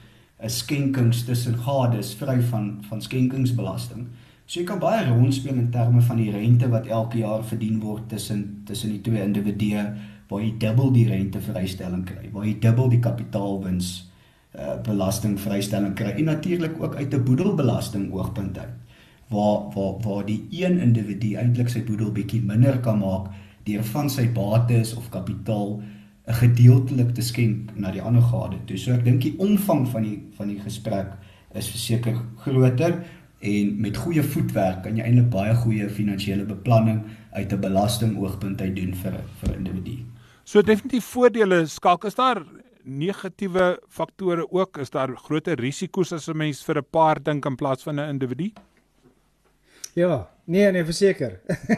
'n skenkings tussen gades vry van van skenkingsbelasting. So jy kan baie rondspeel in terme van die rente wat elke jaar verdien word tussen tussen die twee individue waar jy dubbel die rentevrystelling kry, waar jy dubbel die kapitaalwins uh, belasting vrystelling kry en natuurlik ook uit 'n boedelbelasting oogpunt uit waar waar waar die een individu eintlik sy boedel bietjie minder kan maak deur van sy bates of kapitaal 'n gedeeltelik te skenk na die ander gade toe. So ek dink die omvang van die van die gesprek is verseker groter en met goeie voetwerk kan jy eintlik baie goeie finansiële beplanning uit 'n belastingoogpunt uit doen vir vir individu. So definitief voordele skalk is daar negatiewe faktore ook is daar groter risiko's as 'n mens vir 'n paar dink in plaas van 'n individu? Ja, nee nee, verseker.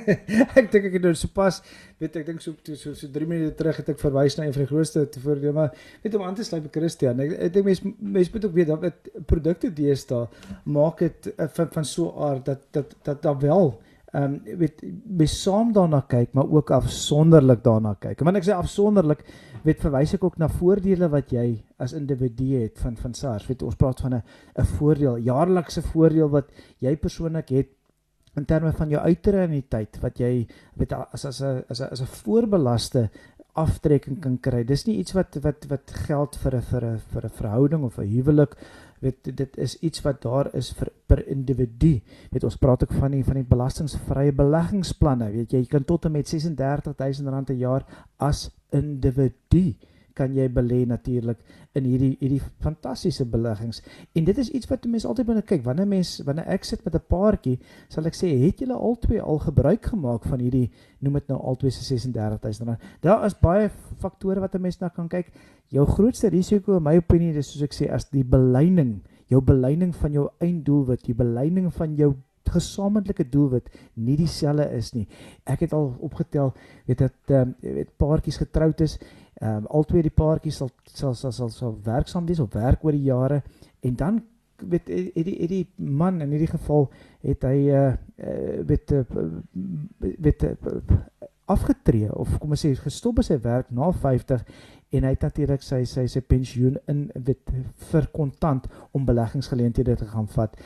ek dink ek het nou sopas, weet ek dink so so so 3 minute terug het ek verwys na een van die grootste voordele, maar weet om aan te sluit by Christian. Ek, ek dink mense mense moet ook weet dat dit produkte deesdae maak dit uh, van van so aard dat dat dat daar wel ehm um, weet mes saam daarna kyk, maar ook afsonderlik daarna kyk. Wanneer ek sê afsonderlik, weet verwys ek ook na voordele wat jy as individu het van van SARS. Weet ons praat van 'n 'n voordeel, jaarlikse voordeel wat jy persoonlik het in terme van jou uitreniteit wat jy weet as as 'n as 'n as 'n voorbelaste aftrekking kan kry. Dis nie iets wat wat wat geld vir 'n vir 'n vir 'n verhouding of 'n huwelik. Weet dit is iets wat daar is vir per individu. Weet ons praat ook van die van die belastingvrye beleggingsplanne. Weet jy, jy kan tot en met R36000 'n jaar as individu kan jy belê natuurlik in hierdie hierdie fantastiese beleggings. En dit is iets wat mense altyd binne kyk. Wanneer mens wanneer ek sit met 'n paartjie, sal ek sê, het julle albei al gebruik gemaak van hierdie noem dit nou albei se 36000 rand. Daar is baie faktore wat 'n mens na kan kyk. Jou grootste risiko in my opinie is soos ek sê as die beleining, jou beleining van jou einddoelwit, die beleining van jou gesamentlike doelwit nie dieselfde is nie. Ek het al opgetel, weet dat ehm um, weet paartjies getroud is Ehm um, albei die paartjies sal sal sal sal, sal werksaam wees op werk oor die jare. En dan weet het die het die man in hierdie geval het hy uh weet uh, weet uh, afgetree of kom ons sê gestop by sy werk na 50 en hy het natuurlik sy sy sy pensioen in weet vir kontant om beleggingsgeleenthede te gaan vat.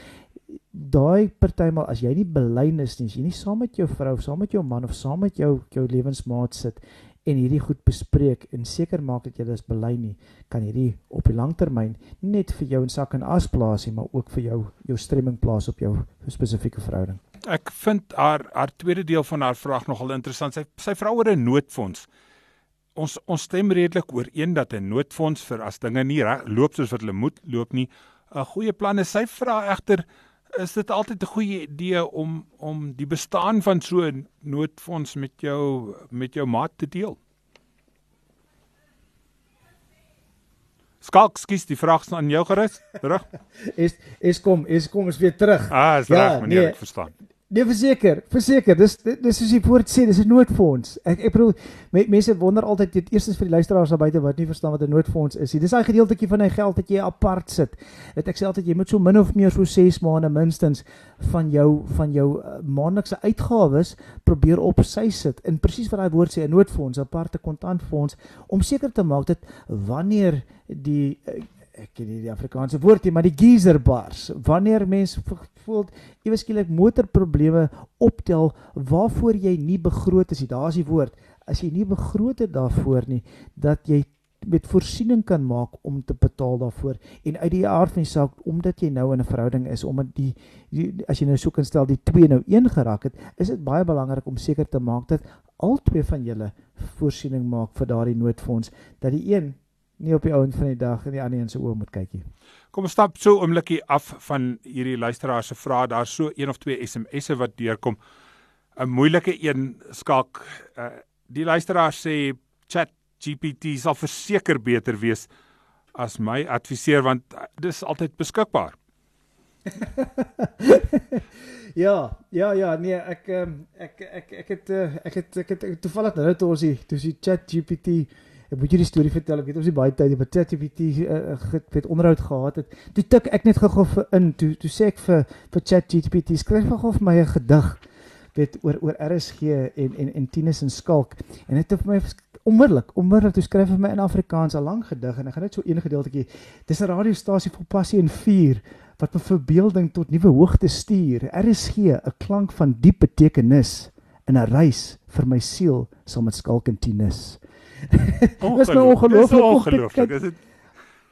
Daai partymal as jy nie belyn is nie, as jy nie saam met jou vrou, saam met jou man of saam met jou jou lewensmaat sit en hierdie goed bespreek en seker maak dat jy dit belei nie, kan hierdie op die langtermyn nie net vir jou in sak en as plaas nie, maar ook vir jou jou stremming plaas op jou spesifieke verhouding. Ek vind haar haar tweede deel van haar vraag nogal interessant. Sy sy vra oor 'n noodfonds. Ons ons stem redelik ooreen dat 'n noodfonds vir as dinge nie reg loop soos wat hulle moet loop nie, 'n goeie plan is. Sy vra egter is dit altyd 'n goeie idee om om die bestaan van so 'n noodfonds met jou met jou maat te deel? Skalk, skus, die vraag is aan jou gerus. Terug. is is kom, is kom is weer terug. Ah, is ja, reg, meneer, nee, ek verstaan. Nee, verseker, verseker. Dis dis soos die woord sê, dis 'n noodfonds. Ek ek bedoel mense wonder altyd dit eerstens vir die luisteraars daar buite wat nie verstaan wat 'n noodfonds is nie. Dis daai gedeeltjie van hy geld wat jy apart sit. Dit ek sê altyd jy moet so min of meer so 6 maande minstens van jou van jou uh, maandelikse uitgawes probeer op sy sit. In presies wat daai woord sê, 'n noodfonds, 'n aparte kontantfonds om seker te maak dat wanneer die uh, ek ken nie die Afrikaanse woord nie, maar die geyser bars. Wanneer mense voel iewes skielik motorprobleme optel waarvoor jy nie begroot is nie. Daar's die woord. As jy nie begroot het daarvoor nie, dat jy met voorsiening kan maak om te betaal daarvoor en uit die aard van die saak omdat jy nou in 'n verhouding is omdat die, die as jy nou so kan stel die twee nou een geraak het is dit baie belangrik om seker te maak dat al twee van julle voorsiening maak vir daardie noodfonds dat die een nie op die ouend van die dag in die ander een se oë moet kyk nie. Kom ons stap so 'n oombliekie af van hierdie luisteraar se vrae. Daar's so een of twee SMS'e wat deurkom. 'n Moeilike een skalk. Uh, die luisteraar sê Chat GPT sal verseker beter wees as my adviseer want dis altyd beskikbaar. ja, ja, ja, nee, ek ehm, ek ek ek het eh, ek het ek het, ek het toevallig nou toe ons die toe die Chat GPT Ek moet julle storie vertel. Ek het ons die baie tyd met ChatGPT uh, het onderhoud gehad het. Toe tik ek net gou vir in toe toe sê ek vir vir ChatGPT skryf gou vir my 'n gedig weet oor oor RSG en en en Tinus en Skalk en dit het vir my onmiddellik onmiddellik toe skryf vir my in Afrikaans 'n lang gedig en ek gaan net so een gedeeltjie. Dis 'n radiostasie vol passie en vuur wat my verbeelding tot nuwe hoogtes stuur. RSG 'n klank van diep betekenis in 'n reis vir my siel saam met Skalk en Tinus. Dis nou ongelooflik. Ongelooflik. Is dit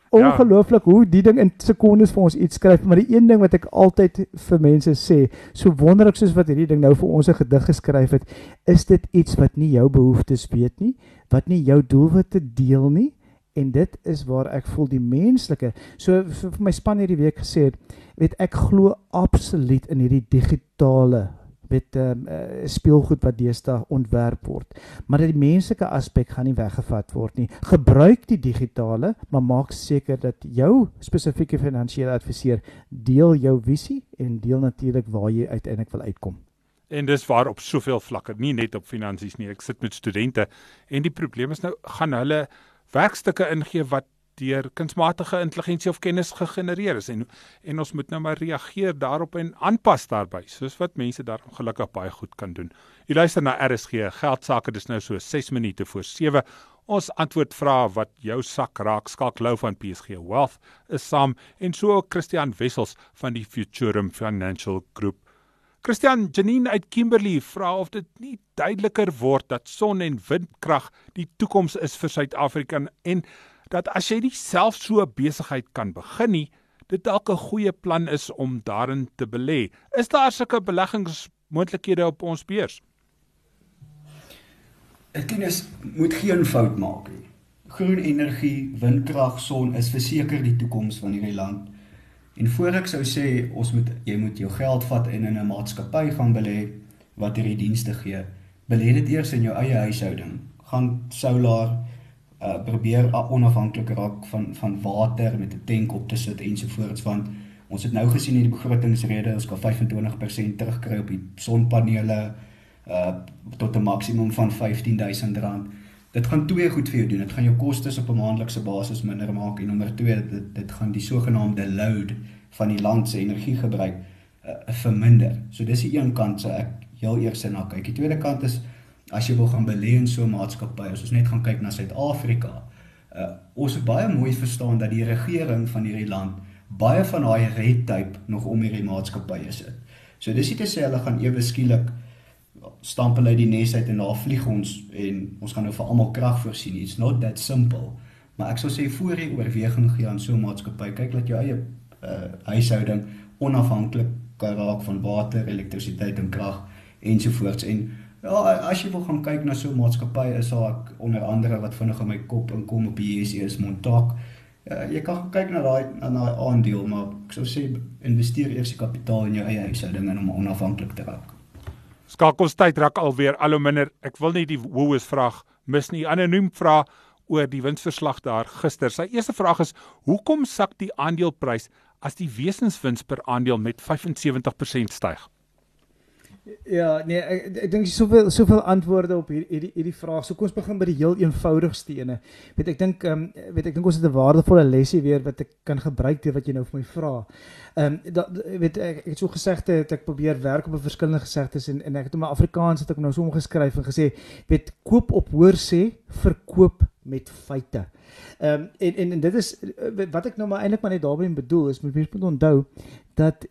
Ongelooflik ja. hoe die ding in sekondes vir ons iets skryf, maar die een ding wat ek altyd vir mense sê, so wonderlik soos wat hierdie ding nou vir ons 'n gedig geskryf het, is dit iets wat nie jou behoeftes weet nie, wat nie jou doelwitte deel nie en dit is waar ek voel die menslike. So vir my span hierdie week gesê het, weet ek glo absoluut in hierdie digitale met ehm um, speelgoed wat deesdae ontwerp word. Maar dat die menslike aspek gaan nie weggevat word nie. Gebruik die digitale, maar maak seker dat jou spesifieke finansiële adviseur deel jou visie en deel natuurlik waar jy uiteindelik wil uitkom. En dis waar op soveel vlakke, nie net op finansies nie. Ek sit met studente en die probleem is nou gaan hulle werkstukke ingee wat deur kunsmatige intelligensie of kennis gegenereer is en en ons moet nou maar reageer daarop en aanpas daarbey soos wat mense daar ongelukkig baie goed kan doen. U luister na RSG geld sake dis nou so 6 minute voor 7. Ons antwoord vra wat jou sak raak skalk Lou van PSG Wealth is saam en so ook Christian Wessels van die Futurum Financial Group. Christian Janine uit Kimberley vra of dit nie duideliker word dat son en windkrag die toekoms is vir Suid-Afrika en dat as jy nie self so 'n besigheid kan begin nie, dit dalk 'n goeie plan is om daarin te belê. Is daar sulke beleggingsmoontlikhede op ons beurs? Ek dink ons moet geen fout maak nie. Groen energie, windkrag, son is verseker die toekoms van hierdie land. En voor ek sou sê ons moet jy moet jou geld vat en in 'n maatskappy gaan belê wat hierdie dienste gee. Belê dit eers in jou eie huishouding. Gaan solar uh probeer onafhanklik raak van van water met 'n tank op te sit ensovoorts want ons het nou gesien hierdie begrotingsrede ons kan 25% terugkry op die sonpanele uh tot 'n maksimum van R15000. Dit gaan twee goed vir jou doen. Dit gaan jou kostes op 'n maandelikse basis minder maak en nommer 2 dit dit gaan die sogenaamde load van die land se energiegebruik uh, verminder. So dis die een kant so ek heel eers na kyk. Die tweede kant is as jy wil gaan belê in so 'n maatskappy, as ons net gaan kyk na Suid-Afrika, uh, ons moet baie mooi verstaan dat die regering van hierdie land baie van daai red tape nog om hierdie maatskappye sit. So dis nie te sê hulle gaan ewe skielik stamp hulle die nes uit en daar vlieg ons en ons gaan nou vir almal krag voorsien. It's not that simple. Maar ek sou sê voor jy oorweging gee aan so 'n maatskappy, kyk dat jou eie uh, huishouding onafhanklik raak van water, elektrisiteit en krag ensovoorts en Ja, as jy wil gaan kyk na so 'n maatskappy is daar onder andere wat vinnig in my kop inkom op die JSE is Montauk. Uh, jy kan kyk na daai na daai aandeel, maar ek sou sê investeer eers die kapitaal in jou eie huishouding om onafhanklik te raak. Skakelstyd raak alweer al hoe minder. Ek wil nie die woes vraag mis nie. Anoniem vra oor die winsverslag daar gister. Sy eerste vraag is: "Hoekom sak die aandeleprys as die wesenswins per aandeel met 75% styg?" Ja, nee, ek ek dink soveel soveel antwoorde op hierdie hierdie hierdie vraag. So kom ons begin by die heel eenvoudigste ene. Weet ek dink ehm um, weet ek dink ons het 'n waardevolle lesie weer wat ek kan gebruik deur wat jy nou vir my vra. Ehm um, weet ek, ek het so gesegde het ek probeer werk op 'n verskillende gesegdes en en ek het in my Afrikaans het ek nou so omgeskryf en gesê weet koop op hoor sê, verkoop met feite. Ehm um, en, en en dit is wat ek nou maar eintlik maar net daarmee bedoel is moet moet onthou dat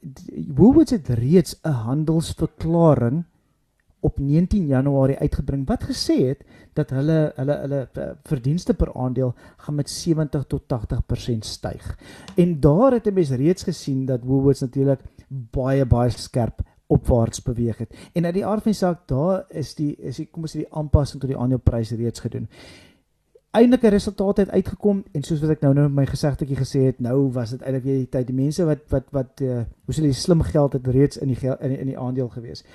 Woolworths het reeds 'n handelsverklaring op 19 Januarie uitgebring wat gesê het dat hulle hulle hulle eh, verdienste per aandeel gaan met 70 tot 80% styg. En daar het 'n mens reeds gesien dat Woolworths natuurlik baie baie skerp opwaarts beweeg het. En uit die aard van die saak daar is die is die kom ons sê die aanpassing tot die aandelepryse reeds gedoen eindelike resultate het uitgekom en soos wat ek nou nou my gesegdetjie gesê het, nou was dit eintlik weer die tyd die mense wat wat wat uh, hoe sê hulle slim geld het reeds in die geld, in die, in die aandeel gewees.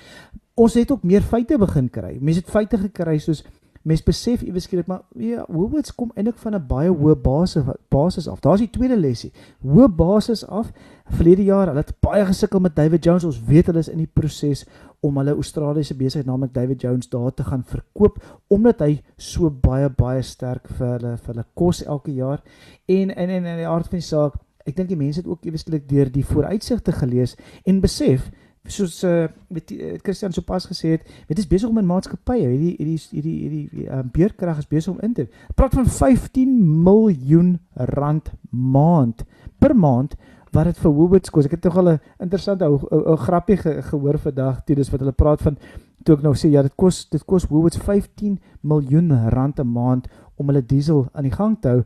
Ons het ook meer feite begin kry. Mense het feite gekry soos Mens besef iewes skielik maar ja, Woolworths kom eintlik van 'n baie hoë basis basis af. Daar's die tweede lesie. Hoë basis af. Verlede jaar, hulle het baie gesukkel met David Jones. Ons weet hulle is in die proses om hulle Australiese besigheid naamlik David Jones daar te gaan verkoop omdat hy so baie baie sterk vir hulle vir hulle kos elke jaar. En in in in die aard van die saak, ek dink die mense het ook iewes skielik deur die vooruitsigte gelees en besef soos uh weet uh, Christian sopas gesê het, jy is besig om in maatskappye, hierdie hierdie hierdie hierdie uh, beurtkrag is besig om in te. Praat van 15 miljoen rand maand per maand wat dit vir Woolworths kos. Ek het tog al 'n interessante ou ou grappie ge, gehoor vandag, toe dis wat hulle praat van toe ek nou sê ja, dit kos dit kos Woolworths 15 miljoen rand 'n maand om hulle diesel aan die gang te hou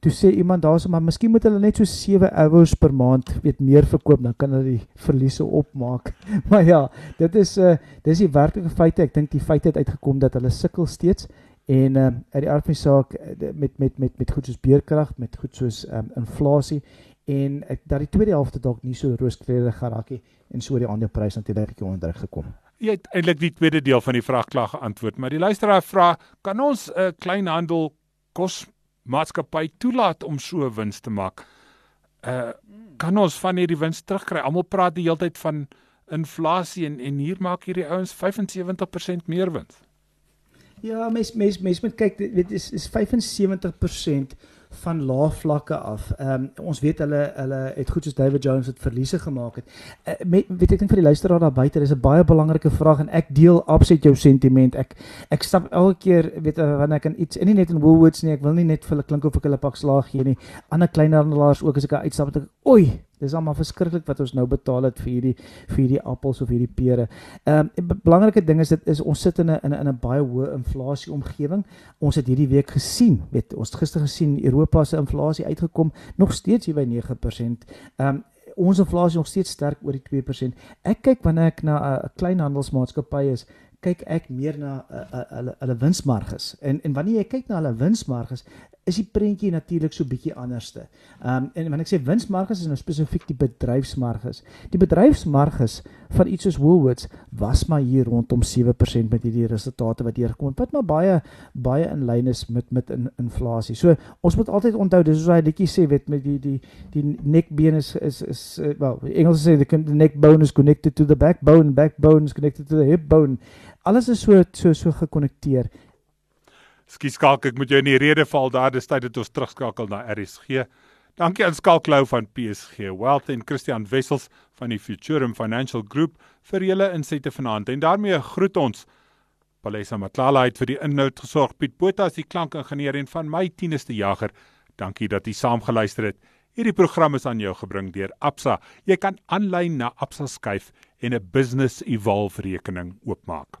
toe sê iemand daarso maar miskien moet hulle net so 7 hours per maand weet meer verkoop dan kan hulle die verliese opmaak. maar ja, dit is uh dis die werklike feite. Ek dink die feite het uitgekom dat hulle sukkel steeds en uh uit die aard van die saak eh, met met met met goed soos beerkrag, met goed soos um, inflasie en ek, dat die tweede helfte dalk nie so rooskleurig geraak het en so die aandeleprys natuurlik ek onder gekom. Jy het eintlik die tweede deel van die vraag klaar geantwoord, maar die luisteraar vra, kan ons 'n uh, kleinhandel kos maatskappy toelaat om so wins te maak. Uh kan ons van hierdie wins terugkry? Almal praat die hele tyd van inflasie en en hier maak hierdie ouens 75% meer wins. Ja, mens mens mens moet kyk, dit is is 75% van lae vlakke af. Ehm um, ons weet hulle hulle het goed soos David Jones het verliese gemaak het. Uh, met, weet ek dink vir die luisteraar daar buite, dis 'n baie belangrike vraag en ek deel absoluut jou sentiment. Ek ek stap elke keer weet uh, wanneer ek in iets en nie net in Woolworths nie, ek wil nie net vir hulle klink of ek hulle pak slaag gee nie. Ander kleinhandelaars ook as ek uitstap, ek oei, Dis almal verskriklik wat ons nou betaal het vir hierdie vir hierdie appels of hierdie pere. Ehm um, belangrike ding is dit is ons sit in 'n in 'n in 'n baie hoë inflasie omgewing. Ons het hierdie week gesien, weet ons het gister gesien Europa se inflasie uitgekom nog steeds hier by 9%. Ehm um, ons inflasie nog steeds sterk oor die 2%. Ek kyk wanneer ek na 'n kleinhandelsmaatskappy is, kyk ek meer na hulle hulle winsmarges. En en wanneer jy kyk na hulle winsmarges, is die prentjie natuurlik so bietjie anderste. Ehm um, en wanneer ek sê winsmarges is nou spesifiek die bedryfsmarges. Die bedryfsmarges van iets soos Woolworths was maar hier rondom 7% met hierdie resultate wat hier gekom het. Wat maar baie baie in lyn is met met in, inflasie. So ons moet altyd onthou dis soos hy liedjie sê weet met die die die nekbeen is is is uh, well Engels sê the, the neck bone is connected to the backbone, backbone is connected to the hip bone. Alles is so so so gekonnekteer Skus skalk, ek moet jou in die rede val daar, dis tyd dat ons terugskakel na RSG. Dankie aan Skalklou van PSG Wealth en Christian Wessels van die Futurum Financial Group vir julle insette vanaand. En daarmee groet ons Palesa Matlala uit vir die inhoud gesorg Piet Botha as die klankingenieur en van my tieneste jager. Dankie dat jy saamgeluister het. Hierdie program is aan jou gebring deur Absa. Jy kan aanlyn na Absa skuif en 'n business evolve rekening oopmaak.